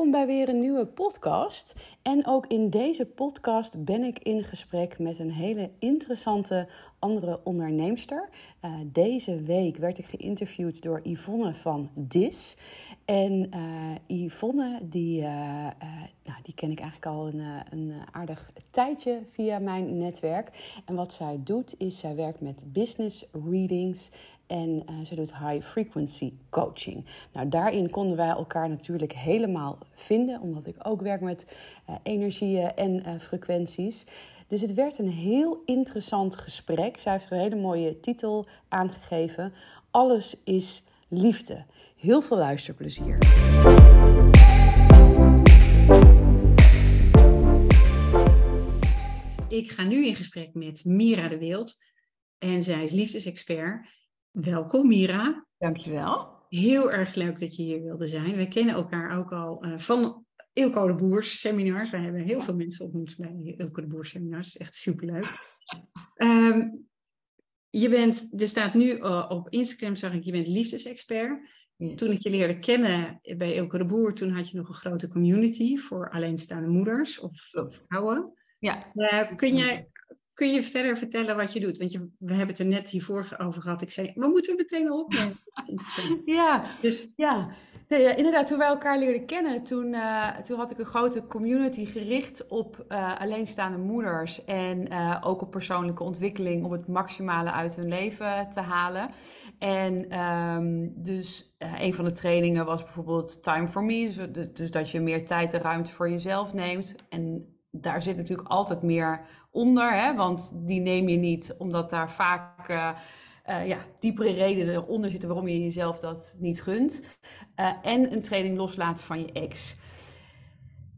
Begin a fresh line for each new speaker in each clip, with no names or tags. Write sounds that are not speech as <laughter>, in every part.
Welkom bij weer een nieuwe podcast. En ook in deze podcast ben ik in gesprek met een hele interessante andere onderneemster. Uh, deze week werd ik geïnterviewd door Yvonne van Dis. En uh, Yvonne, die, uh, nou, die ken ik eigenlijk al een, een aardig tijdje via mijn netwerk. En wat zij doet, is zij werkt met business readings en uh, ze doet high frequency coaching. Nou, daarin konden wij elkaar natuurlijk helemaal vinden, omdat ik ook werk met uh, energieën en uh, frequenties. Dus het werd een heel interessant gesprek. Zij heeft een hele mooie titel aangegeven. Alles is liefde. Heel veel luisterplezier.
Ik ga nu in gesprek met Mira de Wild. En zij is liefdesexpert. Welkom Mira.
Dankjewel.
Heel erg leuk dat je hier wilde zijn. We kennen elkaar ook al uh, van Ilko de Boers seminars. We hebben heel veel mensen ontmoet bij Ilko de Boers seminars. Echt superleuk. Um, je bent, er staat nu uh, op Instagram, zag ik, je bent liefdesexpert. Yes. Toen ik je leerde kennen bij Ilko de Boer, toen had je nog een grote community voor alleenstaande moeders of vrouwen. Ja. Uh, kun jij Kun je verder vertellen wat je doet? Want je, we hebben het er net hiervoor over gehad. Ik zei, we moeten meteen opnemen. <laughs>
ja, dus. ja. Nee, ja, inderdaad, toen wij elkaar leerden kennen, toen, uh, toen had ik een grote community gericht op uh, alleenstaande moeders en uh, ook op persoonlijke ontwikkeling om het maximale uit hun leven te halen. En um, dus een van de trainingen was bijvoorbeeld Time for Me, dus dat je meer tijd en ruimte voor jezelf neemt. En daar zit natuurlijk altijd meer onder, hè, want die neem je niet omdat daar vaak uh, uh, ja, diepere redenen onder zitten waarom je jezelf dat niet gunt. Uh, en een training loslaten van je ex.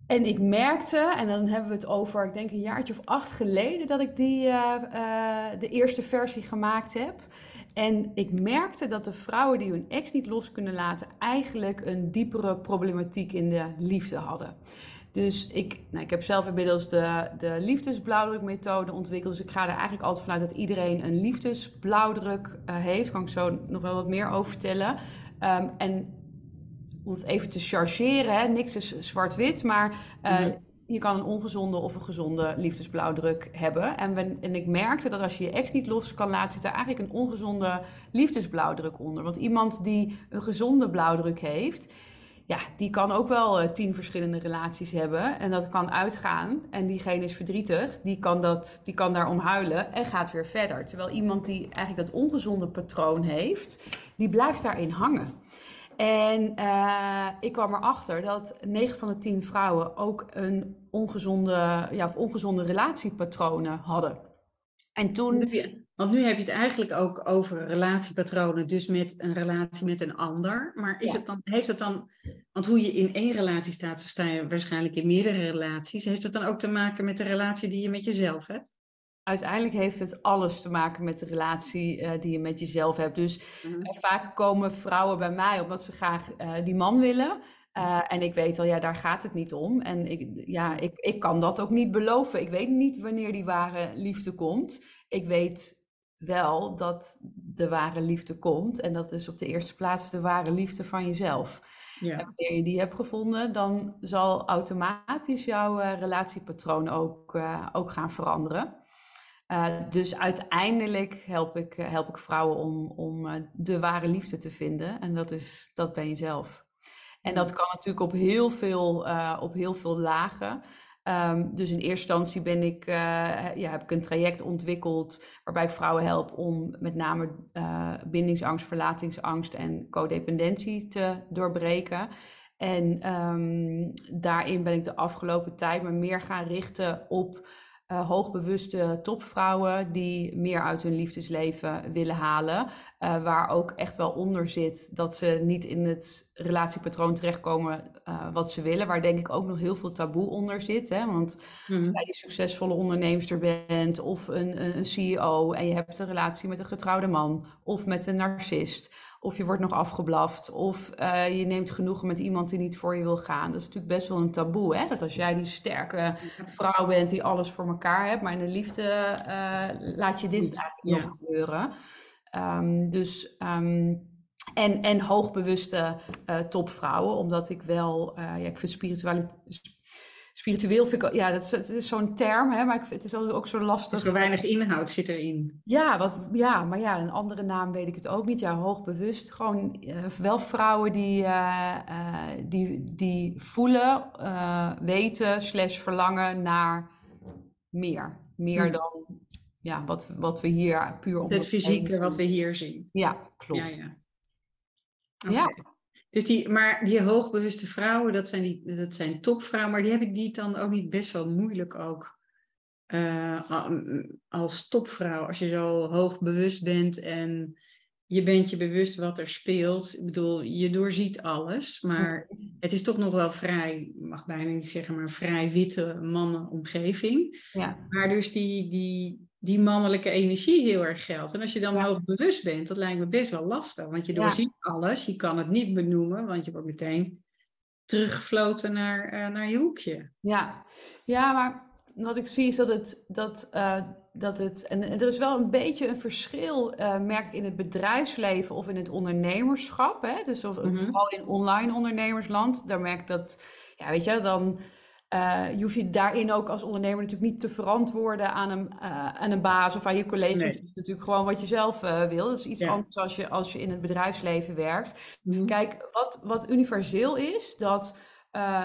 En ik merkte, en dan hebben we het over, ik denk een jaartje of acht geleden, dat ik die, de eerste versie gemaakt heb. En ik merkte dat de vrouwen die hun ex niet los kunnen laten, eigenlijk een diepere problematiek in de liefde hadden. Dus ik, nou, ik heb zelf inmiddels de, de liefdesblauwdrukmethode ontwikkeld. Dus ik ga er eigenlijk altijd vanuit dat iedereen een liefdesblauwdruk uh, heeft. Kan ik zo nog wel wat meer over vertellen. Um, en om het even te chargeren, hè, niks is zwart-wit, maar uh, mm-hmm. je kan een ongezonde of een gezonde liefdesblauwdruk hebben. En, en ik merkte dat als je je ex niet los kan laten, zit er eigenlijk een ongezonde liefdesblauwdruk onder. Want iemand die een gezonde blauwdruk heeft, ja, die kan ook wel uh, tien verschillende relaties hebben. En dat kan uitgaan. En diegene is verdrietig. Die kan, dat, die kan daarom huilen en gaat weer verder. Terwijl iemand die eigenlijk dat ongezonde patroon heeft, die blijft daarin hangen. En uh, ik kwam erachter dat 9 van de 10 vrouwen ook een ongezonde, ja, of ongezonde relatiepatronen hadden.
En toen. Want nu heb je het eigenlijk ook over relatiepatronen, dus met een relatie met een ander. Maar is het dan, heeft het dan, want hoe je in één relatie staat, zo sta je waarschijnlijk in meerdere relaties. Heeft het dan ook te maken met de relatie die je met jezelf hebt?
Uiteindelijk heeft het alles te maken met de relatie uh, die je met jezelf hebt. Dus uh, vaak komen vrouwen bij mij omdat ze graag uh, die man willen. En ik weet al, ja, daar gaat het niet om. En ik, ja, ik, ik kan dat ook niet beloven. Ik weet niet wanneer die ware liefde komt. Ik weet wel dat de ware liefde komt. En dat is op de eerste plaats de ware liefde van jezelf. Ja. En wanneer je die hebt gevonden, dan zal automatisch jouw uh, relatiepatroon ook, uh, ook gaan veranderen. Uh, dus uiteindelijk help ik, help ik vrouwen om, om de ware liefde te vinden. En dat, is, dat ben je zelf. En dat kan natuurlijk op heel veel, op heel veel lagen. Um, dus in eerste instantie ben ik, uh, ja, heb ik een traject ontwikkeld waarbij ik vrouwen help om met name uh, bindingsangst, verlatingsangst en codependentie te doorbreken. En um, daarin ben ik de afgelopen tijd me meer gaan richten op uh, hoogbewuste topvrouwen die meer uit hun liefdesleven willen halen. Uh, waar ook echt wel onder zit dat ze niet in het relatiepatroon terechtkomen uh, wat ze willen. Waar denk ik ook nog heel veel taboe onder zit. Hè? Want mm. als je succesvolle onderneemster bent of een, een, een CEO en je hebt een relatie met een getrouwde man of met een narcist of je wordt nog afgeblaft. Of uh, je neemt genoegen met iemand die niet voor je wil gaan. Dat is natuurlijk best wel een taboe. Hè? Dat als jij die sterke vrouw bent die alles voor elkaar hebt. Maar in de liefde uh, laat je dit eigenlijk ja. nog gebeuren. Um, dus um, En, en hoogbewuste uh, topvrouwen, omdat ik wel, ja, ik vind spiritualiteit. Spiritueel vind ik, ja, dat is, zo'n term, hè, maar ik het is ook zo lastig.
Zo weinig inhoud zit erin.
Ja, wat, ja, maar ja, een andere naam weet ik het ook niet. Ja, hoogbewust. Gewoon uh, wel vrouwen die, die, die voelen, weten, slash verlangen naar meer. Meer hm. dan ja, wat, wat we hier puur
om. Het fysieke wat we hier zien.
Ja, klopt.
Ja, ja. ja. Dus die, maar die hoogbewuste vrouwen, dat zijn, die, dat zijn topvrouwen, maar die heb ik die dan ook niet best wel moeilijk ook uh, als topvrouw. Als je zo hoogbewust bent en je bent je bewust wat er speelt. Ik bedoel, je doorziet alles, maar het is toch nog wel vrij, mag bijna niet zeggen, maar vrij witte mannenomgeving. Ja. Maar dus die, die, die mannelijke energie heel erg geldt. En als je dan ja. hoog bewust bent, dat lijkt me best wel lastig. Want je doorziet alles, je kan het niet benoemen, want je wordt meteen teruggefloten naar, uh, naar je hoekje.
Ja. ja, maar wat ik zie is dat het, dat, uh, dat het en, er is wel een beetje een verschil, uh, merk ik in het bedrijfsleven of in het ondernemerschap. Hè? Dus of, mm -hmm. vooral in online ondernemersland, daar merk ik dat, ja, weet je, dan uh, je hoeft je daarin ook als ondernemer natuurlijk niet te verantwoorden aan een, uh, aan een baas of aan je collega's. Nee. natuurlijk gewoon wat je zelf uh, wil. Dat is iets anders als je, als je in het bedrijfsleven werkt. Mm. Kijk, wat, wat universeel is, dat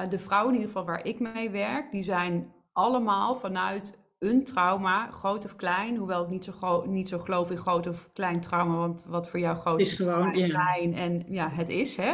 de vrouwen in ieder geval waar ik mee werk, die zijn allemaal vanuit een trauma, groot of klein, hoewel ik niet zo, niet zo geloof in groot of klein trauma, want wat voor jou groot
is, is gewoon
klein, ja. en ja, het is, hè.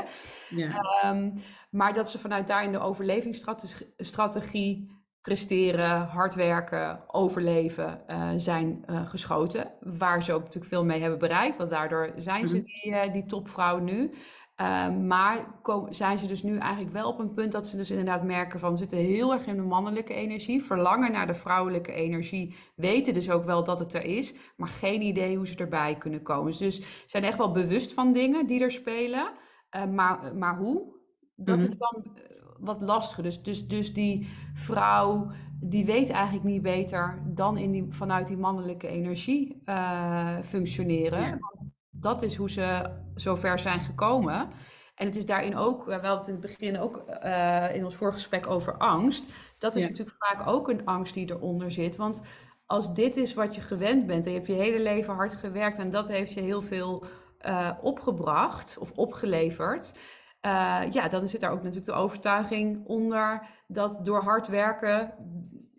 Ja. Um, maar dat ze vanuit daar in de overlevingsstrategie presteren, hard werken, overleven, uh, zijn uh, geschoten. Waar ze ook natuurlijk veel mee hebben bereikt, want daardoor zijn ze mhm. die, uh, die topvrouw nu. Ehm, maar zijn ze dus nu eigenlijk wel op een punt dat ze dus inderdaad merken van zitten heel erg in de mannelijke energie, verlangen naar de vrouwelijke energie, weten dus ook wel dat het er is, maar geen idee hoe ze erbij kunnen komen. Dus zijn echt wel bewust van dingen die er spelen, maar, maar hoe? Dat mm is dan eh, wat lastiger. Dus, dus, dus die vrouw, die weet eigenlijk niet beter dan in die, vanuit die mannelijke energie uh, functioneren. Dat is hoe ze zover zijn gekomen. En het is daarin ook, we hadden het in het begin ook uh, in ons vorige gesprek over angst. Dat is natuurlijk vaak ook een angst die eronder zit. Want als dit is wat je gewend bent en je hebt je hele leven hard gewerkt en dat heeft je heel veel uh, opgebracht of opgeleverd uh, ja, dan zit daar ook natuurlijk de overtuiging onder dat door hard werken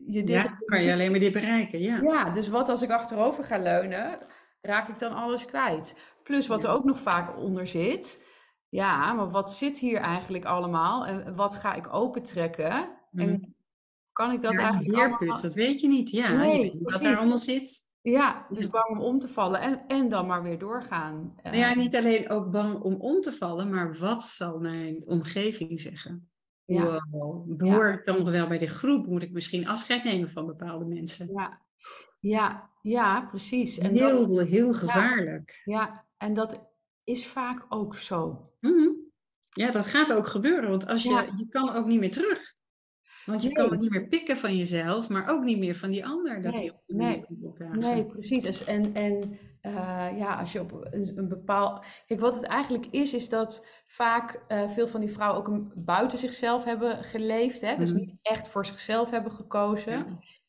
je dit... Ja, kan je alleen maar dit bereiken, ja.
Ja, dus wat als ik achterover ga leunen, raak ik dan alles kwijt. Plus wat er ook nog vaak onder zit, ja, maar wat zit hier eigenlijk allemaal? En wat ga ik opentrekken? En mhm. kan ik dat ja, eigenlijk
allemaal... dat weet je niet. Ja, nee, je weet wat daar allemaal zit.
Ja, dus bang om om te vallen en, en dan maar weer doorgaan.
Nou ja, niet alleen ook bang om om te vallen, maar wat zal mijn omgeving zeggen? Ja. Wow, behoor ik dan wel bij de groep? Moet ik misschien afscheid nemen van bepaalde mensen?
Ja, ja, ja precies.
En heel, dat, heel gevaarlijk.
Ja, en dat is vaak ook zo.
Mm -hmm. Ja, dat gaat ook gebeuren, want als je, je kan ook niet meer terug. Want je kan het niet meer pikken van jezelf, maar ook niet meer van die ander. Dat
nee, nee, nee, precies. Dus en, en uh, ja, als je op een, een bepaald. Kijk, wat het eigenlijk is, is dat vaak uh, veel van die vrouwen ook een, buiten zichzelf hebben geleefd. Hè? Dus mm niet echt voor zichzelf hebben gekozen. Ja.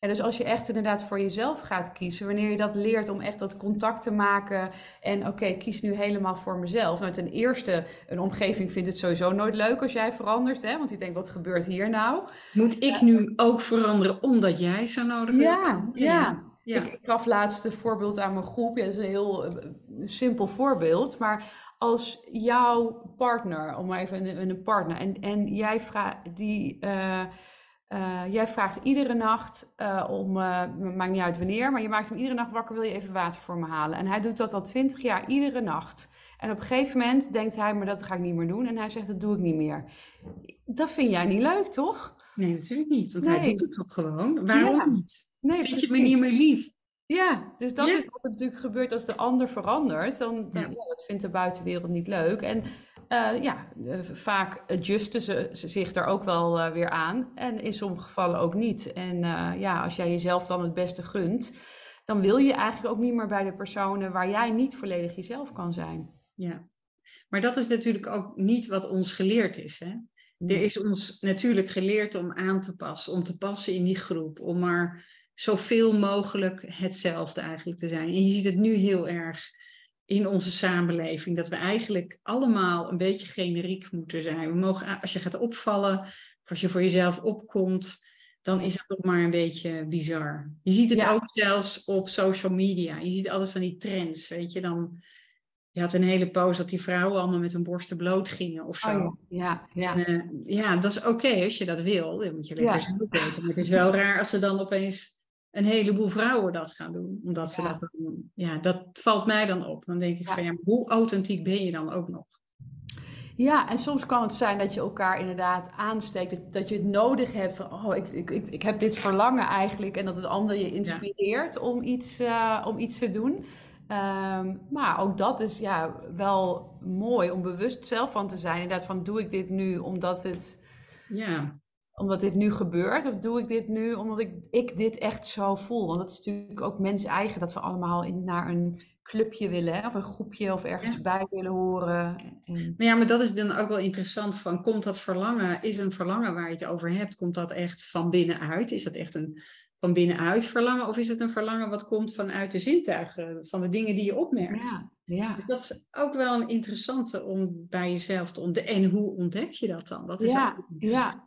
En dus als je echt inderdaad voor jezelf gaat kiezen, wanneer je dat leert om echt dat contact te maken en oké, okay, kies nu helemaal voor mezelf. Nou, ten eerste, een omgeving vindt het sowieso nooit leuk als jij verandert, hè? want die denkt, wat gebeurt hier nou?
Moet ik nu ook veranderen omdat jij zo nodig
hebt? Ja, ja. ja. Ik, ik, gaf laatst een voorbeeld aan mijn groep. Ja, dat is een heel uh, simpel voorbeeld. Maar als jouw partner, om maar even een, een partner, en, en jij vraagt die. Uh, uh, jij vraagt iedere nacht uh, om, uh, maakt niet uit wanneer, maar je maakt hem iedere nacht wakker, wil je even water voor me halen. En hij doet dat al twintig jaar, iedere nacht. En op een gegeven moment denkt hij, maar dat ga ik niet meer doen. En hij zegt, dat doe ik niet meer. Dat vind jij niet leuk, toch?
Nee, natuurlijk niet, want nee. hij doet het toch gewoon. Waarom ja. niet? Nee, Vind je me niet meer lief?
Ja, dus dat ja. is wat er natuurlijk gebeurt als de ander verandert. Dan, dan ja. dat vindt de buitenwereld niet leuk. En uh, ja, uh, vaak adjusten ze, ze, zich er ook wel uh, weer aan. En in sommige gevallen ook niet. En ja, als jij jezelf dan het beste gunt, dan wil je eigenlijk ook niet meer bij de personen waar jij niet volledig jezelf kan zijn.
Ja, Maar dat is natuurlijk ook niet wat ons geleerd is. Hè? Er is ons natuurlijk geleerd om aan te passen, om te passen in die groep, om maar zoveel mogelijk hetzelfde eigenlijk te zijn. En je ziet het nu heel erg in onze samenleving, dat we eigenlijk allemaal een beetje generiek moeten zijn. We mogen, als je gaat opvallen, of als je voor jezelf opkomt, dan is het nog maar een beetje bizar. Je ziet het ook zelfs op social media. Je ziet altijd van die trends, weet je. Dan, je had een hele poos dat die vrouwen allemaal met hun borsten bloot gingen of zo.
Oh, ja, ja.
En, uh, ja, dat is oké als je dat wil. Dan moet je lekker zelf weten. Maar het is wel raar als ze dan opeens een heleboel vrouwen dat gaan doen. Omdat ze dat dan, ja, dat valt mij dan op. Dan denk ik van ja, hoe authentiek ben je dan ook nog?
Ja, en soms kan het zijn dat je elkaar inderdaad aansteekt. Dat, je het nodig hebt van, oh, ik, ik, ik, ik heb dit verlangen eigenlijk. En dat het ander je inspireert om, iets, uh, om iets te doen. Um, maar ook dat is ja, wel mooi om bewust zelf van te zijn. Inderdaad van, doe ik dit nu omdat het...
Ja
omdat dit nu gebeurt? Of doe ik dit nu omdat ik, ik dit echt zo voel? Want dat is natuurlijk ook mens eigen dat we allemaal in, naar een clubje willen, of een groepje of ergens bij willen horen.
En... Maar ja, maar dat is dan ook wel interessant van, komt dat verlangen, is een verlangen waar je het over hebt, komt dat echt van binnenuit? Is dat echt een van binnenuit verlangen of is het een verlangen wat komt vanuit de zintuigen, van de dingen die je opmerkt?
Ja, ja.
Dus dat is ook wel een interessante om bij jezelf te ontdekken. En hoe ontdek je dat dan? Dat is
ja, ja,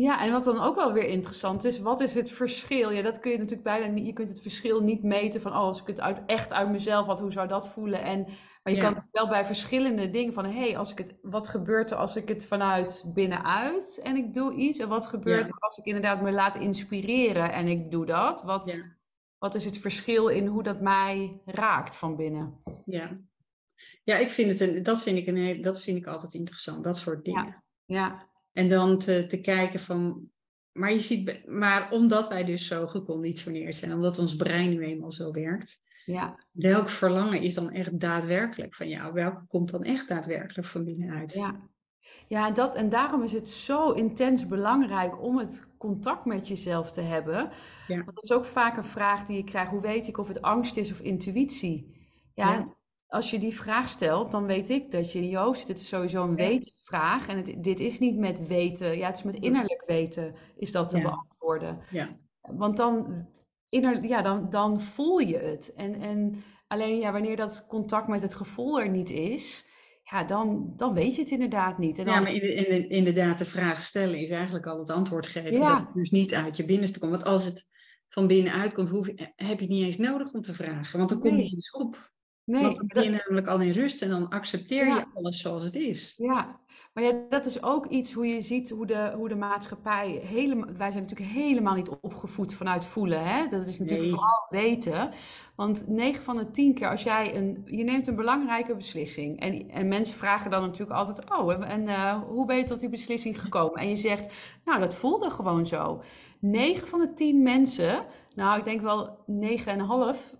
ja, en wat dan ook wel weer interessant is, wat is het verschil? Ja, dat kun je natuurlijk bijna niet, je kunt het verschil niet meten van, oh, als ik het uit, echt uit mezelf had, hoe zou dat voelen? En, maar je kan het wel bij verschillende dingen van, hé, hey, als ik het, wat gebeurt er als ik het vanuit binnenuit en ik doe iets? En wat gebeurt er als ik inderdaad me laat inspireren en ik doe dat? Wat, wat is het verschil in hoe dat mij raakt van binnen?
Ja, ja ik vind het een, dat, vind ik een, dat vind ik altijd interessant, dat soort dingen.
ja.
En dan te, te kijken van. Maar, je ziet, maar omdat wij dus zo geconditioneerd zijn, omdat ons brein nu eenmaal zo werkt,
ja.
welk verlangen is dan echt daadwerkelijk van jou? Welke komt dan echt daadwerkelijk van binnenuit?
Ja, ja dat, en daarom is het zo intens belangrijk om het contact met jezelf te hebben. Ja. Want dat is ook vaak een vraag die je krijgt. Hoe weet ik of het angst is of intuïtie? ja als je die vraag stelt, dan weet ik dat je in je hoofd zit. Het is sowieso een weetvraag. En het, dit is niet met weten. Ja, het is met innerlijk weten is dat te beantwoorden.
Ja.
Want dan, inner, ja, dan, dan voel je het. En, en alleen ja, wanneer dat contact met het gevoel er niet is, ja, dan, dan weet je het inderdaad niet. En dan...
Ja, maar inderdaad, de vraag stellen is eigenlijk al het antwoord geven. Dat het dus niet uit je binnenste komt. Want als het van binnenuit komt, hoef heb je het niet eens nodig om te vragen. Want dan kom je eens op. Nee, Want dan ben je namelijk al in rust en dan accepteer je alles zoals het is.
Ja, maar ja, dat is ook iets hoe je ziet hoe de, hoe de maatschappij helemaal. Wij zijn natuurlijk helemaal niet opgevoed vanuit voelen. Hè? Dat is natuurlijk vooral weten. Want 9 van de 10 keer als jij een. Je neemt een belangrijke beslissing. En, en mensen vragen dan natuurlijk altijd: Oh, en uh, hoe ben je tot die beslissing gekomen? En je zegt: Nou, dat voelde gewoon zo. 9 van de 10 mensen, nou, ik denk wel 9,5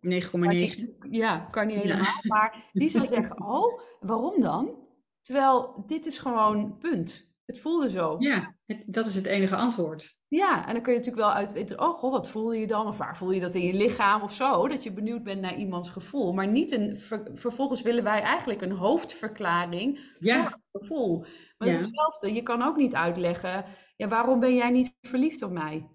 9,9.
Ja, kan niet helemaal. Maar die zal <laughs> zeggen, oh, waarom dan? Terwijl dit is gewoon punt. Het voelde zo.
Ja, dat is het enige antwoord.
Ja, en dan kun je natuurlijk wel uit oh god, wat voel je dan? Of waar voel je dat in je lichaam of zo? Dat je benieuwd bent naar iemands gevoel. Maar niet een, vervolgens willen wij eigenlijk een hoofdverklaring ja. voor het gevoel. Maar het is hetzelfde. Je kan ook niet uitleggen, ja, waarom ben jij niet verliefd op mij?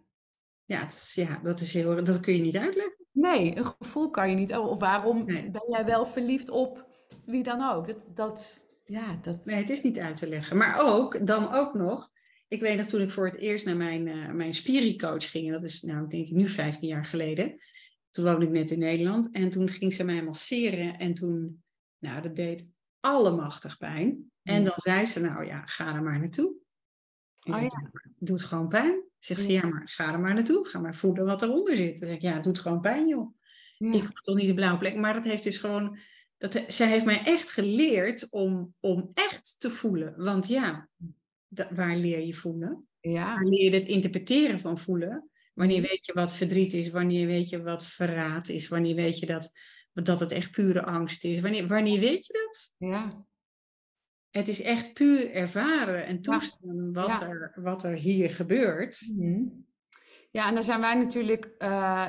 Ja, het is, ja dat, is heel, dat kun je niet uitleggen.
Nee, een gevoel kan je niet. Of waarom ben jij wel verliefd op wie dan ook? Dat, dat, ja, dat...
Nee, het is niet uit te leggen. Maar ook, dan ook nog, ik weet nog toen ik voor het eerst naar mijn, uh, mijn spiricoach ging, dat is nou denk ik nu 15 jaar geleden. Toen woonde ik net in Nederland en toen ging ze mij masseren en toen, nou dat deed allemachtig pijn. En dan zei ze, nou ja, ga er maar naartoe. Oh, ja. Doet gewoon pijn. Zegt ze, ja, maar ga er maar naartoe. Ga maar voelen wat eronder zit. Dan zeg ik, ja, het doet gewoon pijn, joh. Ik heb toch niet de blauwe plek. Maar dat heeft dus gewoon... Dat, zij heeft mij echt geleerd om, om echt te voelen. Want ja, waar leer je voelen?
Ja.
Waar leer je het interpreteren van voelen? Wanneer weet je wat verdriet is? Wanneer weet je wat verraad is? Wanneer weet je dat, dat het echt pure angst is? Wanneer, wanneer weet je dat?
Ja.
Het is echt puur ervaren en toestaan wat, er, wat er hier gebeurt.
Mhm. Ja, en daar zijn wij natuurlijk uh,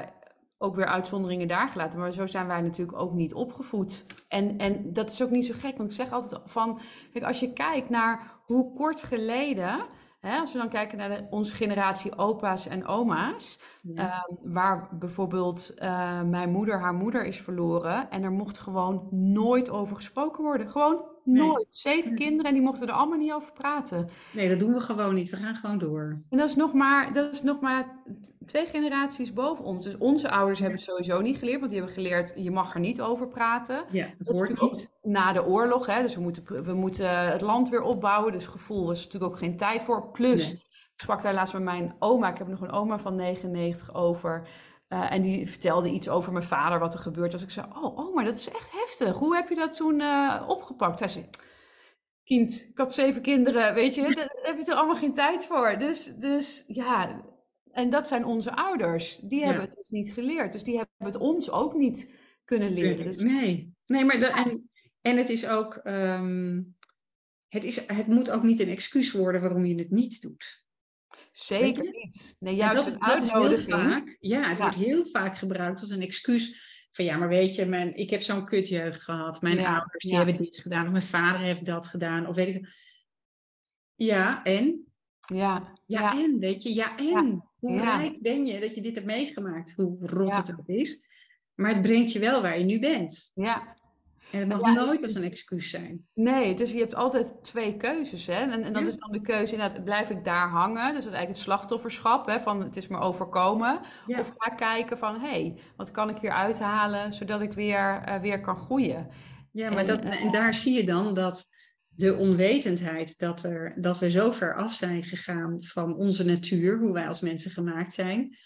ook weer uitzonderingen daar gelaten. Maar zo zijn wij natuurlijk ook niet opgevoed. En, en dat is ook niet zo gek, want ik zeg altijd van, kijk, als je kijkt naar hoe kort geleden als we dan kijken naar de, onze generatie opa's en oma's, ehm, waar bijvoorbeeld uh, mijn moeder haar moeder is verloren en er mocht gewoon nooit over gesproken worden. Gewoon nooit. Zeven kinderen en die mochten er allemaal niet over praten.
Nee, dat doen we gewoon niet. We gaan gewoon door.
En dat is nog maar, dat is nog maar twee generaties boven ons. Dus onze ouders hebben het sowieso niet geleerd, want die hebben geleerd, je mag er niet over praten.
Ja, dat, hoort niet.
Na de oorlog, hè, dus we moeten, we moeten het land weer opbouwen. Dus gevoel is natuurlijk ook geen tijd voor. Plus, ik sprak daar laatst met mijn oma, ik heb nog een oma van 99 over. Uh, en die vertelde iets over mijn vader, wat er gebeurd was. Ik zei, oh, oh, maar dat is echt heftig. Hoe heb je dat toen uh, opgepakt? Hij zei, kind, ik had zeven kinderen, weet je, daar heb je er allemaal geen tijd voor. Dus, dus ja, en dat zijn onze ouders. Die hebben het dus niet geleerd. Dus die hebben het ons ook niet kunnen leren. Dus...
Nee, nee maar de, en, en het is ook, um, het, is, het moet ook niet een excuus worden waarom je het niet doet.
Zeker niet. Nee, juist dat, een uitnodiging.
Vaak, ja, het wordt heel vaak gebruikt als een excuus. Van ja, maar weet je, mijn, ik heb zo'n kutjeugd gehad. Mijn ouders die hebben dit gedaan. Of mijn vader heeft dat gedaan. Of weet ik. Ja, en?
Ja.
Ja, en, weet je. Ja, en. Hoe rijk ben je dat je dit hebt meegemaakt? Hoe rot het ook is. Maar het brengt je wel waar je nu bent.
Ja,
en het mag nooit als een excuus zijn.
Nee, dus je hebt altijd twee keuzes. Hè? En, en dat is dan de keuze, inderdaad, blijf ik daar hangen? Dus dat is eigenlijk het slachtofferschap, hè, van het is me overkomen. Of ga kijken van, hé, hey, wat kan ik hier uithalen, zodat ik weer, uh, weer kan groeien.
Ja, maar en, dat, en daar zie je dan dat de onwetendheid, dat, er, dat we zo ver af zijn gegaan van onze natuur, hoe wij als mensen gemaakt zijn,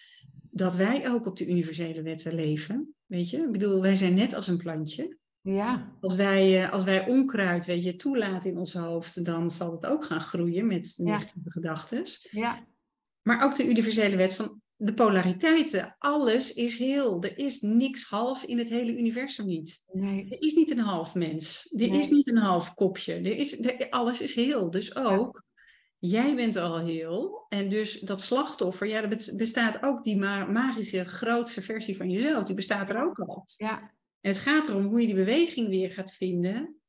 dat wij ook op de universele wetten leven. Weet je, ik bedoel, wij zijn net als een plantje.
Ja.
Als wij, eh, als wij onkruid weet je, toelaten in ons hoofd, dan zal het ook gaan groeien met negatieve ja. gedachten.
Ja.
Maar ook de universele wet van de polariteiten. Alles is heel. Er is niks half in het hele universum niet.
Nee.
Er is niet een half mens. Er is niet een half kopje. Er is, er, alles is heel. Dus ook, jij bent al heel. En dus dat slachtoffer, ja, dat bestaat ook die magische grootste versie van jezelf. Die bestaat er ook al.
Ja.
Het gaat erom hoe je die beweging weer gaat vinden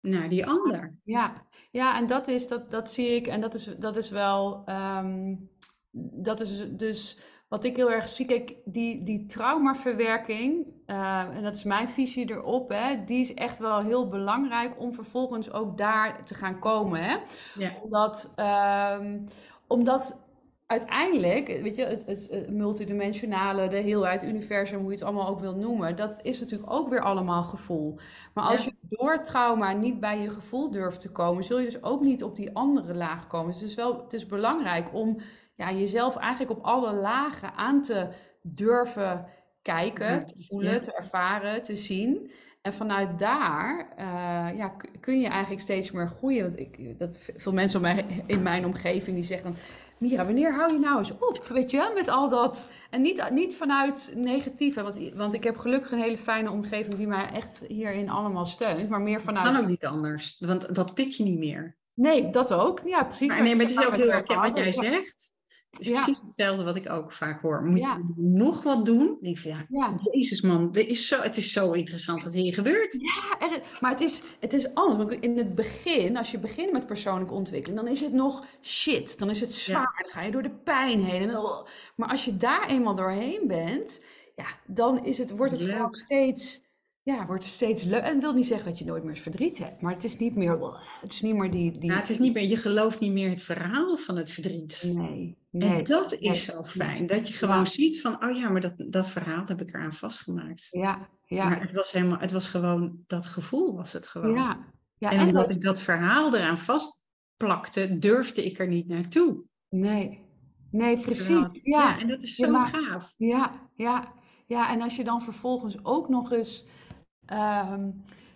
naar die ander.
Ja, ja en dat is, dat, dat zie ik, en dat is, dat is wel, ehm, dat is dus wat ik heel erg zie. Kijk, die, die traumaverwerking, uh, en dat is mijn visie erop, hè, die is echt wel heel belangrijk om vervolgens ook daar te gaan komen. Hè?
Ja.
Omdat, um, omdat uiteindelijk, weet je, het, het, multidimensionale, de heelheid, universum, hoe je het allemaal ook wil noemen, dat is natuurlijk ook weer allemaal gevoel. Maar als je door trauma niet bij je gevoel durft te komen, zul je dus ook niet op die andere laag komen. Dus het is wel, het is belangrijk om ja, jezelf eigenlijk op alle lagen aan te durven kijken, te voelen, te ervaren, te zien. En vanuit daar uh, ja, kun je eigenlijk steeds meer groeien. Want ik, dat, veel mensen in mijn omgeving die zeggen Mira, wanneer hou je nou eens op, weet je, met al dat. En niet, niet vanuit negatief, want, want ik heb gelukkig een hele fijne omgeving die mij echt hierin allemaal steunt, maar meer vanuit...
kan ook niet anders, want dat pik je niet meer.
Nee, dat ook. Ja, precies.
Maar, nee, maar het is ook heel erg wat jij zegt. Het is precies hetzelfde wat ik ook vaak hoor. Moet je nog wat doen? Ik denk van, ja, Jezus man, dit is zo, het is zo interessant wat hier gebeurt.
Ja, maar het is, het is anders. Want in het begin, als je begint met persoonlijke ontwikkeling, dan is het nog shit. Dan is het zwaar. Dan ga je door de pijn heen. Oh. Maar als je daar eenmaal doorheen bent, ja, dan is het, wordt het gewoon steeds ja, wordt steeds leuk. En wil niet zeggen dat je nooit meer verdriet hebt, maar het is niet meer, het is niet meer die... die...
Ja, het is niet meer, je gelooft niet meer het verhaal van het verdriet.
Nee.
nee en dat is zo fijn, dat je gewoon ziet van, oh ja, maar dat, dat verhaal heb ik eraan vastgemaakt.
Ja, ja.
Maar het was helemaal, het was gewoon, dat gevoel was het gewoon.
Ja. ja
en, omdat ik dat verhaal eraan vastplakte, durfde ik er niet naartoe.
Nee, nee, precies. Ja.
ja. en dat is zo gaaf.
Ja, ja. Ja, en als je dan vervolgens ook nog eens Ehm,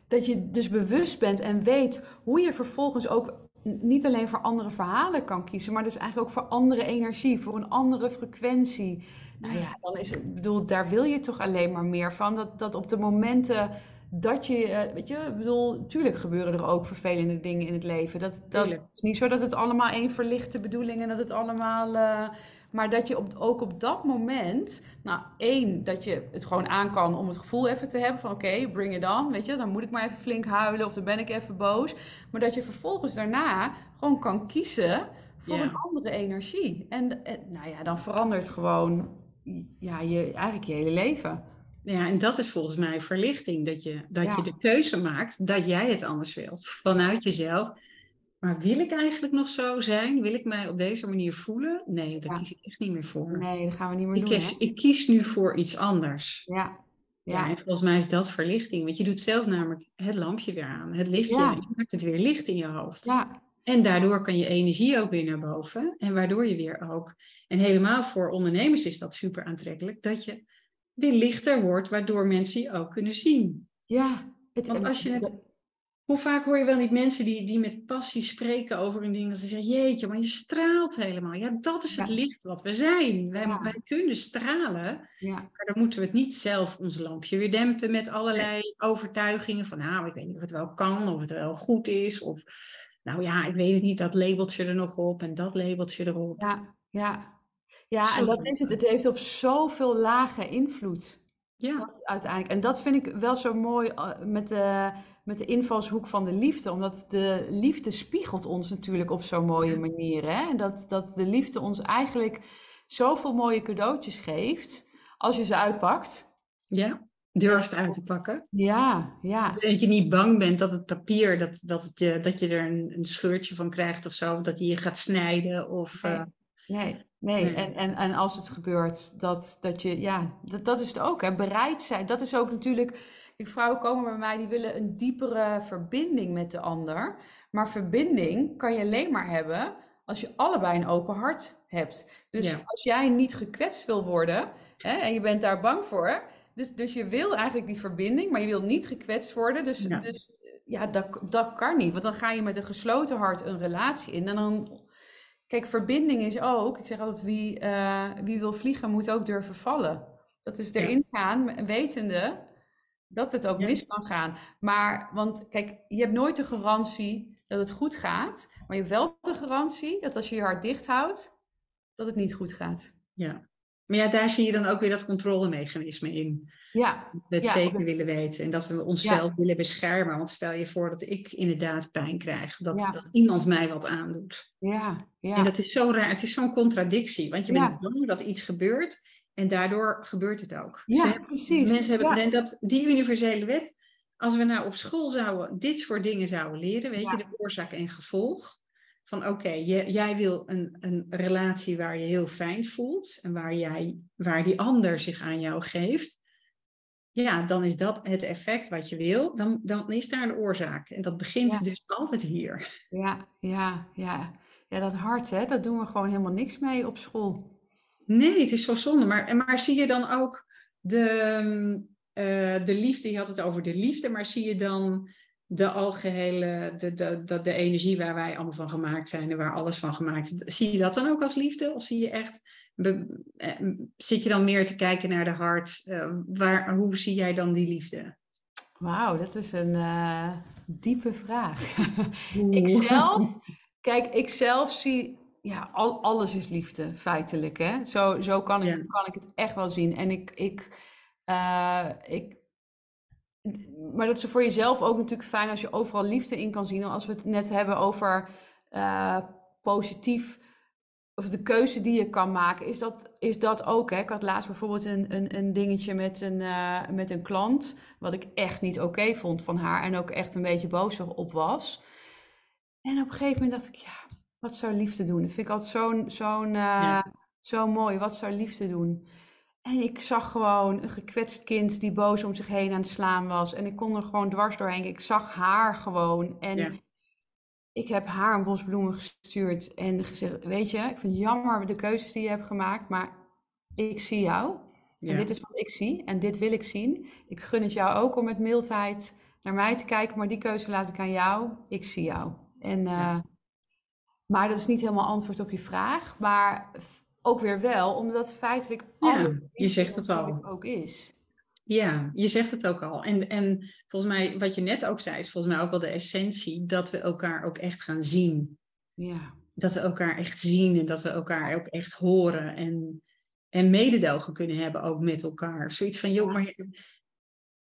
dat je dus bewust bent en weet hoe je vervolgens ook niet alleen voor andere verhalen kan kiezen, maar dus eigenlijk ook voor andere energie, voor een andere frequentie. Nou ja, dan is het, bedoel, daar wil je toch alleen maar meer van. Dat, dat op de momenten dat je, eh, weet je, ik bedoel, natuurlijk gebeuren er ook vervelende dingen in het leven. Dat, dat is niet zo dat het allemaal één verlichte bedoeling en dat het allemaal. Uh, Maar dat je op, ook op dat moment, nou één, dat je het gewoon aan kan om het gevoel even te hebben van oké, bring it on, weet je. Dan moet ik maar even flink huilen of dan ben ik even boos. Maar dat je vervolgens daarna gewoon kan kiezen voor een andere energie. En, en nou ja, dan verandert gewoon ja, je, eigenlijk je hele leven.
Ja, en dat is volgens mij verlichting. Dat je, dat
Ja.
je de keuze maakt dat jij het anders wilt. Vanuit jezelf. Maar wil ik eigenlijk nog zo zijn? Wil ik mij op deze manier voelen? Nee, daar
Ja.
kies ik echt niet meer voor.
Nee, dat gaan we niet meer
ik,
doen.
kies, ik kies nu voor iets anders.
Ja,
Ja.
ja,
en volgens mij is dat verlichting. Want je doet zelf namelijk het lampje weer aan. Het lichtje.
Ja.
Je maakt het weer licht in je hoofd.
ja,
En daardoor kan je energie ook weer naar boven. En waardoor je weer ook, en helemaal voor ondernemers is dat super aantrekkelijk, dat je weer lichter wordt, waardoor mensen je ook kunnen zien.
ja. Het,
Want als je het, hoe vaak hoor je wel niet mensen die, die met passie spreken over een ding, dat ze zeggen, jeetje, maar je straalt helemaal. Ja, dat is het
Ja.
licht wat we zijn. Wij,
Ja.
wij kunnen stralen,
Ja,
maar dan moeten we het niet zelf ons lampje weer dempen met allerlei overtuigingen van, nou, ik weet niet of het wel kan, of het wel goed is, of nou ja, ik weet het niet, dat labeltje er nog op en dat labeltje erop.
ja, ja. Ja, en
Zo
dat is het. Het heeft op zoveel lagen invloed.
Ja,
Dat uiteindelijk. En dat vind ik wel zo mooi eh, met de, met de invalshoek van de liefde. Omdat de liefde spiegelt ons natuurlijk op zo'n mooie manier. Hè? En dat, dat de liefde ons eigenlijk zoveel mooie cadeautjes geeft. Als je ze uitpakt.
ja. Durft uit te pakken.
Ja, ja.
Dat je niet bang bent dat het papier, dat, dat, het je, dat je er een, een scheurtje van krijgt of zo, dat die je gaat snijden. Of,
Nee.
eh,
Nee, nee.
Nee.
En, en, en als het gebeurt, dat, dat je, ja, dat, dat is het ook, hè. Bereid zijn. Dat is ook natuurlijk, vrouwen komen bij mij, die willen een diepere verbinding met de ander. Maar verbinding kan je alleen maar hebben als je allebei een open hart hebt. Dus
Ja.
als jij niet gekwetst wil worden, hè, en je bent daar bang voor, dus, dus je wil eigenlijk die verbinding, maar je wil niet gekwetst worden. Dus,
Ja.
dus ja, dat, dat kan niet. Want dan ga je met een gesloten hart een relatie in. En dan, kijk, verbinding is ook, ik zeg altijd, wie, eh, wie wil vliegen moet ook durven vallen. Dat is
Ja.
erin gaan, wetende dat het ook
Ja.
mis kan gaan. Maar, want kijk, je hebt nooit de garantie dat het goed gaat. Maar je hebt wel de garantie dat als je je hart dicht houdt, dat het niet goed gaat.
ja. Maar ja, daar zie je dan ook weer dat controlemechanisme in.
Ja,
We het
Ja,
zeker willen weten en dat we onszelf willen beschermen. Want stel je voor dat ik inderdaad pijn krijg, dat,
Ja.
dat iemand mij wat aandoet.
ja, ja.
En dat is zo raar, het is zo'n contradictie, want je
Ja.
bent bang dat iets gebeurt en daardoor gebeurt het ook.
Ja,
Ze hebben-
precies.
Mensen hebben,
Ja.
en dat, die universele wet, als we nou op school zouden dit soort dingen zouden leren, weet
Ja.
je, de oorzaak en gevolg. Van oké, jij wil een, een relatie waar je heel fijn voelt en waar, jij, waar die ander zich aan jou geeft. Ja, dan is dat het effect wat je wil. Dan, dan is daar een oorzaak. En dat begint
Ja.
dus altijd hier.
Ja, ja, ja. Ja, dat hart, hè, daar doen we gewoon helemaal niks mee op school.
Nee, het is zo zonde. Maar, maar zie je dan ook de, eh, de liefde, je had het over de liefde, maar zie je dan de algehele, de, de, de, de energie waar wij allemaal van gemaakt zijn en waar alles van gemaakt is, zie je dat dan ook als liefde? Of zie je echt, be- eh, zit je dan meer te kijken naar de hart? Eh, waar, hoe zie jij dan die liefde?
Wauw, dat is een eh, diepe vraag. <laughs> ik zelf, <laughs> kijk, ik zelf zie, ja, al, alles is liefde, feitelijk, hè. Zo, zo kan, ik,
Ja.
kan ik het echt wel zien. En ik, ik, ik, maar dat is voor jezelf ook natuurlijk fijn als je overal liefde in kan zien. Als we het net hebben over eh, positief, of de keuze die je kan maken, is dat, is dat ook. Hè? Ik had laatst bijvoorbeeld een, een, een dingetje met een, eh, met een klant, wat ik echt niet oké vond van haar en ook echt een beetje boos op was. En op een gegeven moment dacht ik, ja, wat zou liefde doen? Dat vind ik altijd zo'n zo'n eh,
Ja.
zo mooi. Wat zou liefde doen? En ik zag gewoon een gekwetst kind die boos om zich heen aan het slaan was. En ik kon er gewoon dwars doorheen. Ik zag haar gewoon. En
Ja.
ik heb haar een bos bloemen gestuurd en gezegd: Weet je, ik vind het jammer de keuzes die je hebt gemaakt, maar ik zie jou. En dit is wat ik zie en dit wil ik zien. Ik gun het jou ook om met mildheid naar mij te kijken, maar die keuze laat ik aan jou. Ik zie jou. En, eh,
Ja.
Maar dat is niet helemaal antwoord op je vraag, maar ook weer wel, omdat feitelijk
Ja,
alles
je zegt het al.
ook is.
Ja, je zegt het ook al. En, en volgens mij, wat je net ook zei, is volgens mij ook wel de essentie dat we elkaar ook echt gaan zien.
Ja,
dat we elkaar echt zien en dat we elkaar ook echt horen en, en mededogen kunnen hebben ook met elkaar. Zoiets van, joh, maar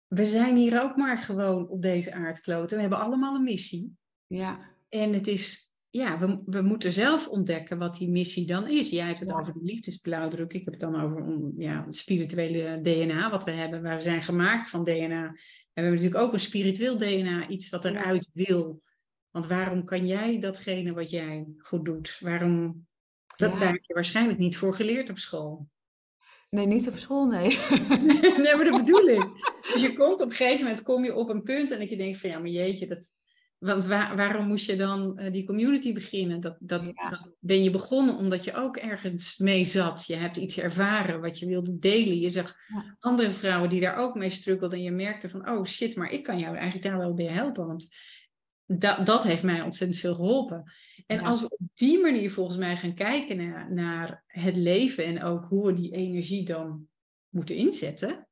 we zijn hier ook maar gewoon op deze aardkloot en we hebben allemaal een missie.
Ja.
En het is, ja, we, we moeten zelf ontdekken wat die missie dan is. Jij hebt het over de liefdesblauwdruk, ik heb het dan over ja, het spirituele DNA wat we hebben. We zijn gemaakt van DNA. En we hebben natuurlijk ook een spiritueel DNA, iets wat eruit wil. Want waarom kan jij datgene wat jij goed doet? Waarom? Dat, Daar heb je waarschijnlijk niet voor geleerd op school.
Nee, niet op school, nee. <laughs>
nee, maar dat bedoel ik. <laughs> Dus je komt op een gegeven moment kom je op een punt en dat je denkt van ja, maar jeetje, dat, want waarom moest je dan eh, die community beginnen? Dat, dat, dat, ben je begonnen omdat je ook ergens mee zat. Je hebt iets ervaren wat je wilde delen. Je zag andere vrouwen die daar ook mee struggelden. En je merkte van, oh shit, maar ik kan jou eigenlijk daar wel bij helpen. Want dat, dat heeft mij ontzettend veel geholpen. En als we op die manier volgens mij gaan kijken naar, naar het leven en ook hoe we die energie dan moeten inzetten.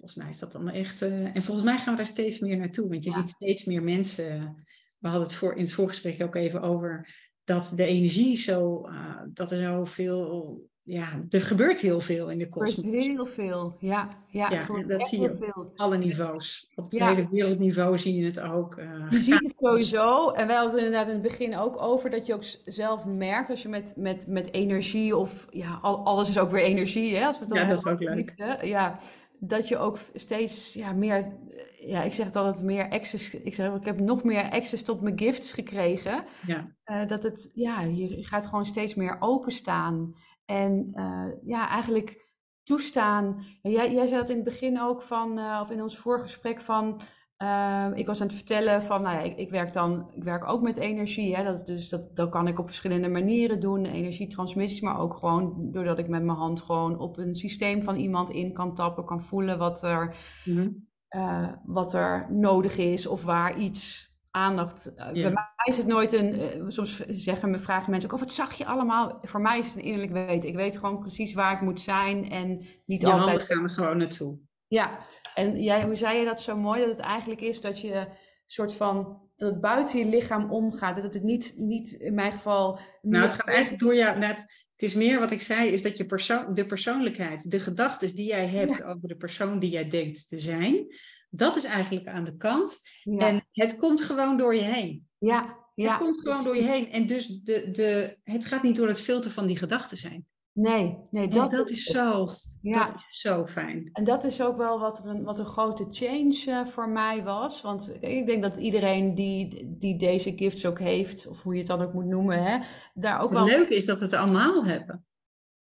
Volgens mij is dat dan echt. Uh, en volgens mij gaan we daar steeds meer naartoe. Want je ziet steeds meer mensen. We hadden het voor, in het voorgesprek ook even over dat de energie zo. Uh, dat er zoveel ja, er gebeurt heel veel in de kosmos.
Er heel veel, ja. Ja,
ja dat zie je op alle niveaus. Op het hele wereldniveau zie je het ook.
Uh, je ziet het sowieso. En wij hadden het inderdaad in het begin ook over dat je ook zelf merkt als je met, met, met energie of ja, alles is ook weer energie, hè? Als we het
dan ja, dat is ook leuk.
ja, dat je ook steeds ja, meer, ja, ik zeg het altijd, meer access. Ik zeg, ik heb nog meer access tot mijn gifts gekregen.
Ja.
Uh, dat het, ja, je gaat gewoon steeds meer openstaan. En uh, ja, eigenlijk toestaan. Jij, jij zei het in het begin ook van, uh, of in ons voorgesprek van, uh, ik was aan het vertellen van, nou ja, ik, ik, werk dan, ik werk ook met energie. Hè, dat, dus dat, dat kan ik op verschillende manieren doen, energietransmissies, maar ook gewoon doordat ik met mijn hand gewoon op een systeem van iemand in kan tappen, kan voelen wat er, mm wat er nodig is of waar iets aandacht. Uh, Bij mij is het nooit een. Uh, soms zeggen me, vragen mensen ook: of oh, wat zag je allemaal? Voor mij is het een innerlijk weten. Ik weet gewoon precies waar ik moet zijn en niet
je
altijd.
gaan er gewoon naartoe.
Ja, en jij, hoe zei je dat zo mooi? Dat het eigenlijk is dat je soort van. dat het buiten je lichaam omgaat. Dat het niet, niet in mijn geval.
Nou, het gaat eigenlijk door jou net. Het is meer wat ik zei, is dat je persoon, de persoonlijkheid, de gedachten die jij hebt over de persoon die jij denkt te zijn, dat is eigenlijk aan de kant. En het komt gewoon door je heen.
Ja, ja.
Het komt gewoon door je heen. En dus de, de, het gaat niet door het filter van die gedachten zijn.
Nee, nee dat,
dat is, zo, ja. dat is zo fijn.
En dat is ook wel wat, een, wat een grote change uh, voor mij was. Want ik denk dat iedereen die, die deze gifts ook heeft, of hoe je het dan ook moet noemen, hè, daar ook wel...
Het leuke is dat we het allemaal hebben.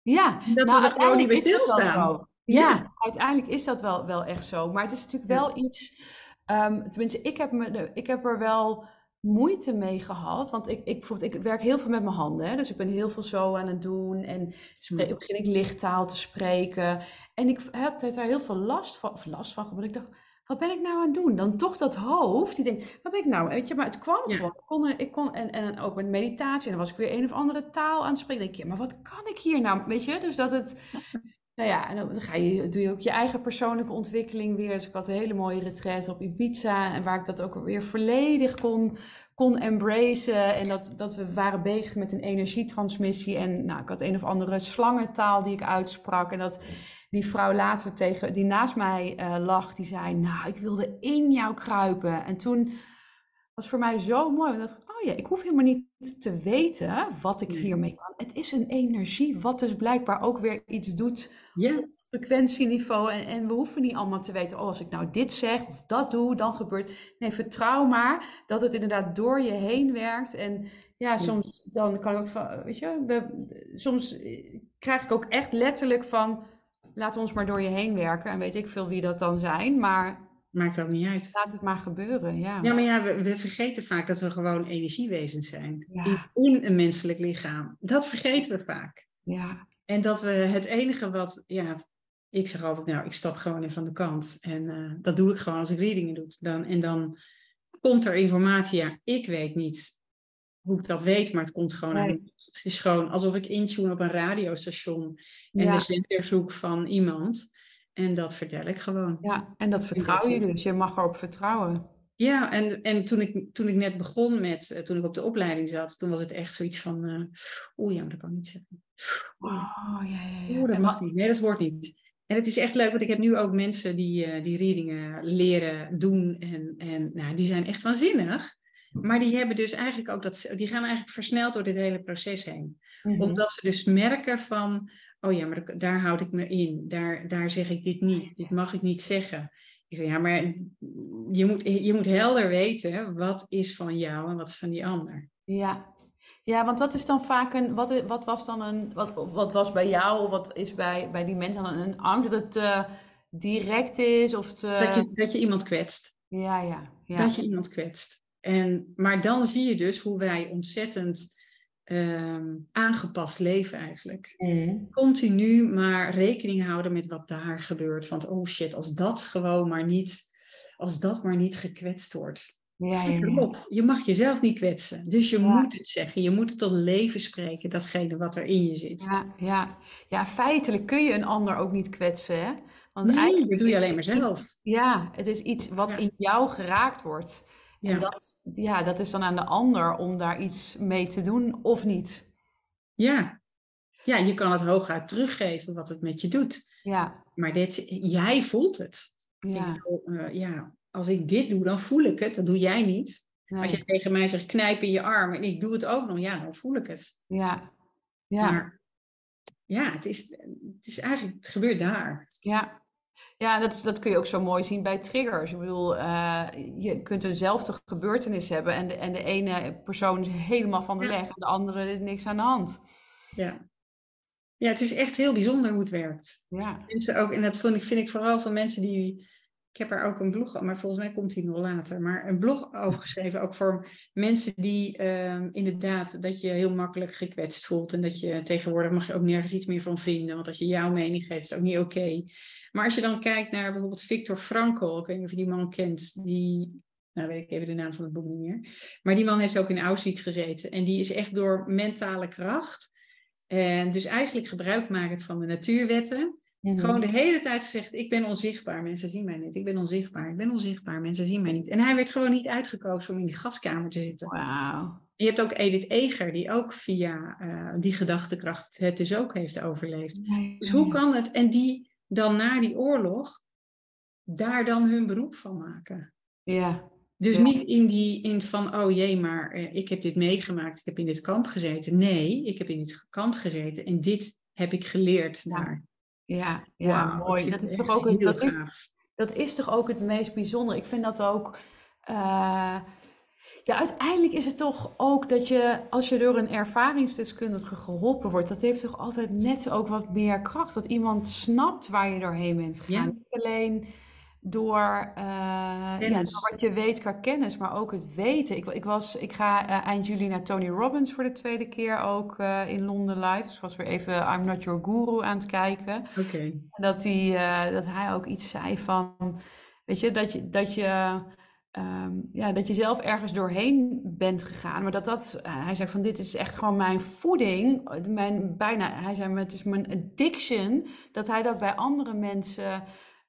Ja.
Dat nou, we er gewoon niet bij stilstaan.
Ja, uiteindelijk is dat wel, wel echt zo. Maar het is natuurlijk wel iets. Um, tenminste, ik heb, me, ik heb er wel moeite mee gehad. Want ik, ik, bijvoorbeeld, ik werk heel veel met mijn handen. Hè? Dus ik ben heel veel zo aan het doen. En spreek, hmm. begin ik lichttaal te spreken. En ik had daar heel veel last van. Of last van. Want ik dacht, wat ben ik nou aan het doen? Dan toch dat hoofd, die denkt, wat ben ik nou? Weet je, maar het kwam gewoon. Ik kon, ik kon, en, en ook met meditatie. En dan was ik weer een of andere taal aan het spreken. denk ik, ja, maar wat kan ik hier nou? Weet je, dus dat het... Nou ja, en dan ga je, doe je ook je eigen persoonlijke ontwikkeling weer. Dus ik had een hele mooie retreat op Ibiza. En waar ik dat ook weer volledig kon, kon embracen. En dat, dat we waren bezig met een energietransmissie. En nou, ik had een of andere slangentaal die ik uitsprak. En dat die vrouw later tegen, die naast mij uh, lag, die zei... Nou, ik wilde in jou kruipen. En toen was voor mij zo mooi. Want dacht, oh ja, ik hoef helemaal niet te weten wat ik hiermee kan. Het is een energie, wat dus blijkbaar ook weer iets doet
ja. op
frequentieniveau. En, en we hoeven niet allemaal te weten, oh, als ik nou dit zeg of dat doe, dan gebeurt. Nee, vertrouw maar dat het inderdaad door je heen werkt. En ja, soms dan kan ik ook van, weet je, we, soms krijg ik ook echt letterlijk van, laat ons maar door je heen werken. En weet ik veel wie dat dan zijn, maar
Maakt ook niet uit.
Laat het maar gebeuren, ja.
Ja, maar ja, we, we vergeten vaak dat we gewoon energiewezens zijn. In, een menselijk lichaam. Dat vergeten we vaak.
Ja.
En dat we het enige wat, ja, ik zeg altijd, nou, ik stap gewoon even van de kant. En uh, dat doe ik gewoon als ik readingen doe. Dan, en dan komt er informatie, ja, ik weet niet hoe ik dat weet, maar het komt gewoon nee. uit. Het is gewoon alsof ik intune op een radiostation en ja. de zender zoek van iemand. En dat vertel ik gewoon.
Ja, en dat vertrouw je dus. Je mag erop vertrouwen.
Ja, en, en toen, ik, toen ik net begon met, eh, toen ik op de opleiding zat, toen was het echt zoiets van, uh, oeh ja, dat kan ik niet zeggen.
Oh, ja, ja, ja.
Oeh, dat mag niet. Nee, dat wordt niet. En het is echt leuk, want ik heb nu ook mensen die, uh, die readingen leren doen. En, en nou, die zijn echt waanzinnig. Maar die hebben dus eigenlijk ook dat, die gaan eigenlijk versneld door dit hele proces heen. Mm -hmm. Omdat ze dus merken van, oh ja, maar daar houd ik me in. Daar, daar zeg ik dit niet. Dit mag ik niet zeggen. Ik zeg, ja, maar je moet, je moet helder weten wat is van jou en wat is van die ander.
Ja, ja want wat is dan vaak een, wat, wat was dan een, wat, wat was bij jou of wat is bij, bij die mensen dan een angst dat het uh, direct is of te...
dat, je, dat je iemand kwetst.
Ja, ja, ja.
Dat je iemand kwetst. En, maar dan zie je dus hoe wij ontzettend um, aangepast leven eigenlijk.
Mm.
Continu maar rekening houden met wat daar gebeurt. Want oh shit, als dat gewoon maar niet, als dat maar niet gekwetst wordt.
Ja.
Op. Je mag jezelf niet kwetsen. Dus je moet het zeggen. Je moet het tot leven spreken, datgene wat er in je zit.
Ja, ja. ja feitelijk kun je een ander ook niet kwetsen. Hè?
Want nee, eigenlijk dat doe je alleen maar zelf.
Iets, ja, het is iets wat in jou geraakt wordt.
Ja.
En dat, ja, dat is dan aan de ander om daar iets mee te doen of niet.
Ja. Ja, je kan het hooguit teruggeven wat het met je doet.
Ja.
Maar dit, jij voelt het.
Ja.
Bedoel, uh, ja, als ik dit doe, dan voel ik het. Dat doe jij niet.
Nee.
Als je tegen mij zegt knijp in je arm en ik doe het ook nog, ja, dan voel ik het.
Ja. Ja.
Maar ja, het is, het is eigenlijk, het gebeurt daar.
Ja, ja, dat, is, dat kun je ook zo mooi zien bij triggers. Ik bedoel, uh, je kunt eenzelfde gebeurtenis hebben en de, en de ene persoon is helemaal van de
Ja.
leg en de andere is niks aan de hand.
Ja. ja, het is echt heel bijzonder hoe het werkt.
Ja,
Mensen ook, en dat vind ik, vind ik vooral van mensen die. Ik heb er ook een blog, maar volgens mij komt die nog later. Maar een blog over geschreven, ook voor mensen die ehm, inderdaad dat je heel makkelijk gekwetst voelt. En dat je tegenwoordig mag je ook nergens iets meer van vinden. Want als je jouw mening geeft, is het ook niet oké. Maar als je dan kijkt naar bijvoorbeeld Viktor Frankl, ik weet niet of je die man kent, die, nou weet ik even de naam van het boek niet meer. Maar die man heeft ook in Auschwitz gezeten. En die is echt door mentale kracht. En dus eigenlijk gebruik makend van de natuurwetten.
Mhm.
Gewoon de hele tijd gezegd, ik ben onzichtbaar, mensen zien mij niet. Ik ben onzichtbaar, ik ben onzichtbaar, mensen zien mij niet. En hij werd gewoon niet uitgekozen om in die gaskamer te zitten.
wauw.
Je hebt ook Edith Eger, die ook via eh, die gedachtekracht het dus ook heeft overleefd. Dus hoe kan het? En die dan na die oorlog daar dan hun beroep van maken.
Ja,
Dus
Ja.
niet in die in van, oh jee, maar eh, ik heb dit meegemaakt, ik heb in dit kamp gezeten. Nee, ik heb in dit kamp gezeten en dit heb ik geleerd daar.
ja, ja mooi. Dat is toch ook het,
heel
dat is, dat is toch ook het meest bijzondere. Ik vind dat ook. eh, ja, uiteindelijk is het toch ook dat je, als je door een ervaringsdeskundige geholpen wordt, dat heeft toch altijd net ook wat meer kracht. Dat iemand snapt waar je doorheen bent gegaan.
Ja.
Niet alleen door, eh, ja, door wat je weet qua kennis, maar ook het weten. Ik, ik, was, ik ga eh, eind juli naar Tony Robbins voor de tweede keer ook eh, in Londen live. Dus ik was weer even I'm Not Your Guru aan het kijken.
Oké.
Dat hij, eh, dat hij ook iets zei van, weet je, dat je, dat je, ehm, ja, dat je zelf ergens doorheen bent gegaan. Maar dat dat, eh, hij zei van, dit is echt gewoon mijn voeding. Mijn, bijna, hij zei, het is mijn addiction. Dat hij dat bij andere mensen,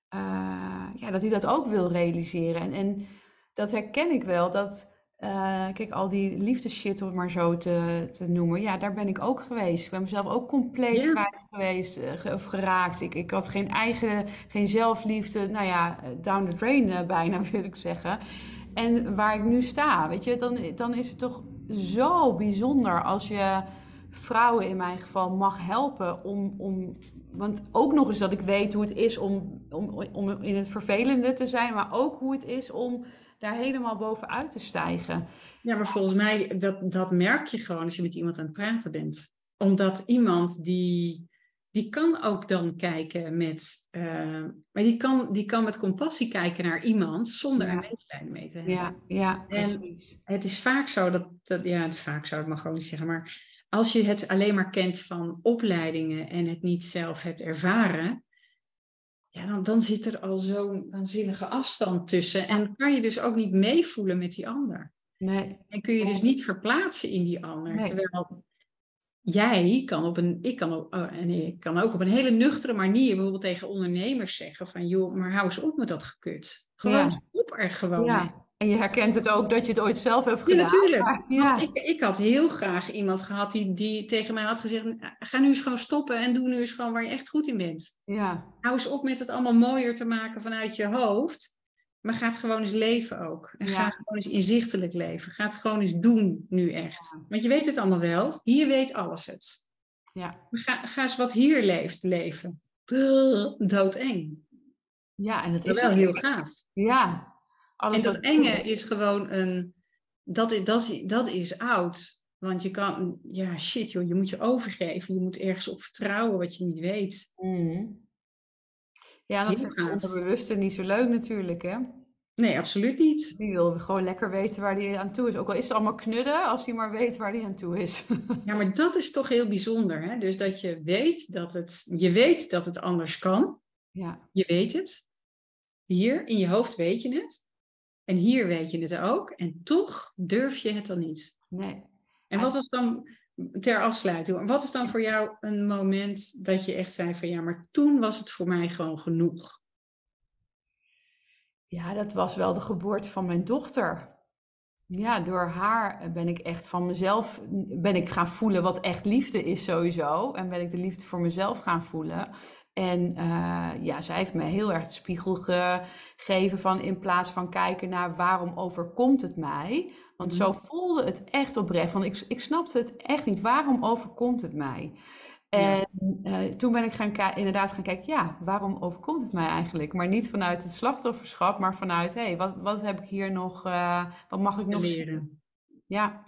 eh, ja, dat hij dat ook wil realiseren. En, en dat herken ik wel, dat... eh, kijk, al die liefdeshit, om het maar zo te, te noemen. Ja, daar ben ik ook geweest. Ik ben mezelf ook compleet
Ja.
kwijt geweest eh, ge- of geraakt. Ik, ik had geen eigen, geen zelfliefde. Nou ja, eh, down the drain <laughs> bijna, wil ik zeggen. En waar ik nu sta, weet je, dan, dan is het toch zo bijzonder als je vrouwen in mijn geval mag helpen om, om want ook nog eens dat ik weet hoe het is om, om, om in het vervelende te zijn, maar ook hoe het is om daar helemaal bovenuit te stijgen.
Ja, maar volgens mij, dat, dat merk je gewoon als je met iemand aan het praten bent. Omdat iemand die, die kan ook dan kijken met, eh, maar die kan, die kan met compassie kijken naar iemand zonder
Ja.
een medelijden mee te hebben.
Ja, ja,
En-
precies.
Het is vaak zo dat, dat ja, vaak zo, ik mag gewoon niet zeggen, maar als je het alleen maar kent van opleidingen en het niet zelf hebt ervaren, ja, dan, dan zit er al zo'n waanzinnige afstand tussen en kan je dus ook niet meevoelen met die ander.
Nee,
En kun je dus niet verplaatsen in die ander.
Nee.
Terwijl jij kan op een, ik kan, ook, oh, en ik kan ook op een hele nuchtere manier bijvoorbeeld tegen ondernemers zeggen van joh, maar hou eens op met dat gekut. Gewoon
Ja.
stop er gewoon mee.
ja, En je herkent het ook dat je het ooit zelf hebt gedaan.
Ja, natuurlijk.
Ja.
Ik, ik had heel graag iemand gehad die, die tegen mij had gezegd: ga nu eens gewoon stoppen en doe nu eens gewoon waar je echt goed in bent.
ja.
Hou eens op met het allemaal mooier te maken vanuit je hoofd. Maar ga het gewoon eens leven ook. En ga gewoon eens inzichtelijk leven. Ga het gewoon eens doen nu echt. Want je weet het allemaal wel. Hier weet alles het.
Ja.
Ga, ga eens wat hier leeft leven. Brrr, Doodeng.
ja, en dat is
wel heel gaaf.
Ja. Alles
En dat enge is gewoon een. Dat is, dat, is, dat is oud. Want je kan. Ja, shit joh. Je moet je overgeven. Je moet ergens op vertrouwen wat je niet weet.
Mhm. Ja, dat
Heel
de
gaaf.
onderbewuste niet zo leuk natuurlijk, hè?
Nee, absoluut niet.
Die wil gewoon lekker weten waar hij aan toe is. Ook al is het allemaal knudden, als hij maar weet waar hij aan toe is. <laughs>
Ja, maar dat is toch heel bijzonder. Hè? Dus dat je weet dat het. Je weet dat het anders kan.
Ja,
Je weet het. Hier in je hoofd weet je het. En hier weet je het ook. En toch durf je het dan niet.
nee.
En wat was dan, ter afsluiting, wat is dan voor jou een moment dat je echt zei van ja, maar toen was het voor mij gewoon genoeg?
Ja, dat was wel de geboorte van mijn dochter. Ja, door haar ben ik echt van mezelf, ben ik gaan voelen wat echt liefde is sowieso. En ben ik de liefde voor mezelf gaan voelen. En eh, ja, zij heeft me heel erg de spiegel gegeven van in plaats van kijken naar waarom overkomt het mij. Want zo voelde het echt oprecht. Want ik, ik snapte het echt niet. Waarom overkomt het mij?
Ja.
En eh, toen ben ik gaan inderdaad gaan kijken, ja, waarom overkomt het mij eigenlijk? Maar niet vanuit het slachtofferschap, maar vanuit, hé, hey, wat, wat heb ik hier nog, eh, wat mag ik nog zien?
leren.
Ja,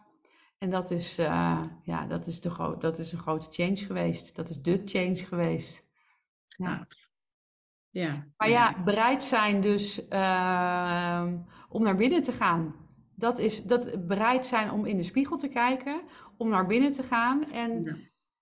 en dat is, ja, dat is, de dat is een grote change geweest. Dat is de change geweest. Ja.
Ja.
Maar ja, bereid zijn dus ehm, om naar binnen te gaan. Dat is dat bereid zijn om in de spiegel te kijken, om naar binnen te gaan en
Ja.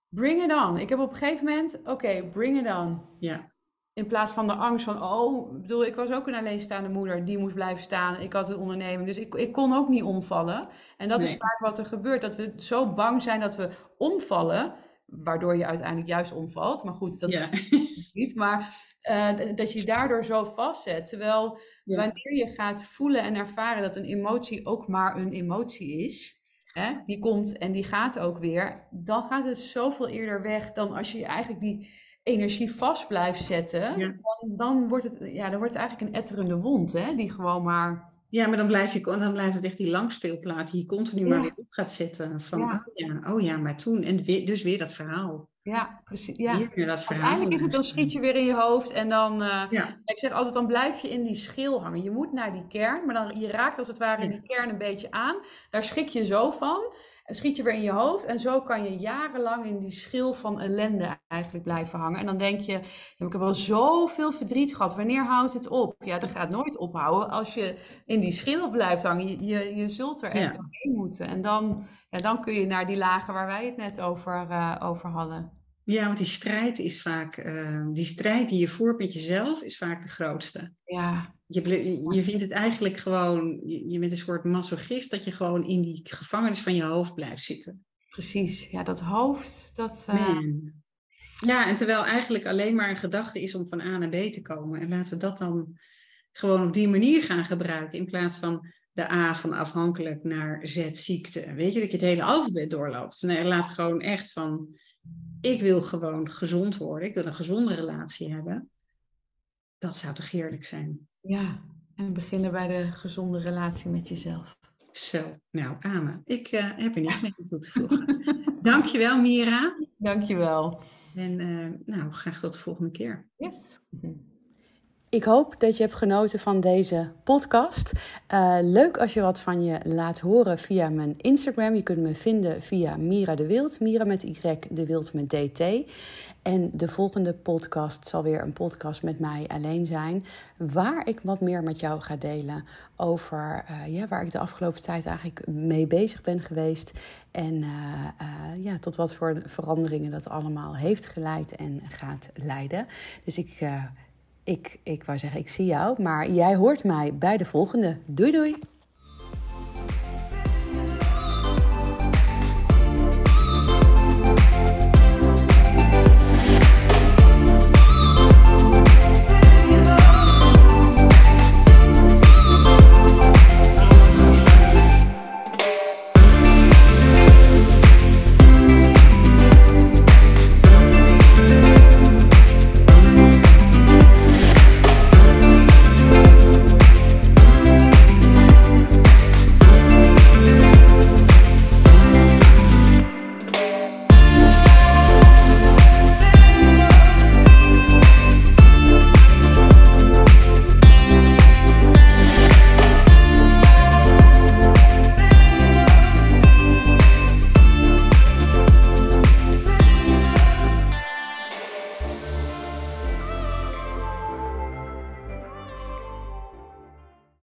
bring it on. Ik heb op een gegeven moment, oké, bring it on.
Ja.
In plaats van de angst van, oh, bedoel, ik was ook een alleenstaande moeder, die moest blijven staan. Ik had een onderneming, dus ik, ik kon ook niet omvallen. En dat is vaak wat er gebeurt, dat we zo bang zijn dat we omvallen, waardoor je uiteindelijk juist omvalt. Maar goed, dat
ja. <laughs>
niet. Maar eh, dat je je daardoor zo vastzet. Terwijl
Ja.
wanneer je gaat voelen en ervaren dat een emotie ook maar een emotie is. Hè, die komt en die gaat ook weer. Dan gaat het zoveel eerder weg dan als je eigenlijk die energie vast blijft zetten.
Ja.
Dan, dan, wordt het, ja, dan wordt het eigenlijk een etterende wond. Hè, die gewoon maar...
Ja, maar dan, blijf je, dan blijft het echt die langspeelplaat die je continu maar weer op gaat zetten. Van,
Ja.
oh ja, oh ja, maar toen. En weer, dus weer dat verhaal.
Ja, precies. Ja.
Weer weer dat verhaal.
Uiteindelijk is het, dan schiet je weer in je hoofd en dan... eh,
Ja,
Ik zeg altijd, dan blijf je in die schil hangen. Je moet naar die kern, maar dan, je raakt als het ware in die kern een beetje aan. Daar schrik je zo van. En schiet je weer in je hoofd. En zo kan je jarenlang in die schil van ellende eigenlijk blijven hangen. En dan denk je, ja, maar ik heb al zoveel verdriet gehad. Wanneer houdt het op? Ja, dat gaat nooit ophouden als je in die schil blijft hangen. Je, je, je zult er echt
Ja.
doorheen moeten. En dan, ja, dan kun je naar die lagen waar wij het net over, eh, over hadden.
Ja want die strijd is vaak, eh, die strijd die je voert met jezelf is vaak de grootste.
Ja,
Je, je vindt het eigenlijk gewoon, je, je bent een soort masochist dat je gewoon in die gevangenis van je hoofd blijft zitten.
precies. Ja, dat hoofd, dat...
Man. Ja, en terwijl eigenlijk alleen maar een gedachte is om van A naar B te komen. En laten we dat dan gewoon op die manier gaan gebruiken. In plaats van de A van afhankelijk naar Z ziekte. Weet je, dat je het hele alfabet doorloopt. Nee, laat gewoon echt van, ik wil gewoon gezond worden. Ik wil een gezonde relatie hebben. Dat zou toch heerlijk zijn.
Ja, en beginnen bij de gezonde relatie met jezelf.
Zo, nou, Amen. Ik eh, heb er niets meer aan toe te voegen. <laughs> Dankjewel, Mira.
Dankjewel.
En eh, nou, graag tot de volgende keer.
Yes. Ik hoop dat je hebt genoten van deze podcast. Eh, leuk als je wat van je laat horen via mijn Instagram. Je kunt me vinden via Mira de Wild. Mira met Y, de Wild met DT. En de volgende podcast zal weer een podcast met mij alleen zijn. Waar ik wat meer met jou ga delen over eh, ja, waar ik de afgelopen tijd eigenlijk mee bezig ben geweest. En eh, ja, tot wat voor veranderingen dat allemaal heeft geleid en gaat leiden. Dus ik, ik, ik wou zeggen, ik zie jou. Maar jij hoort mij bij de volgende. Doei doei!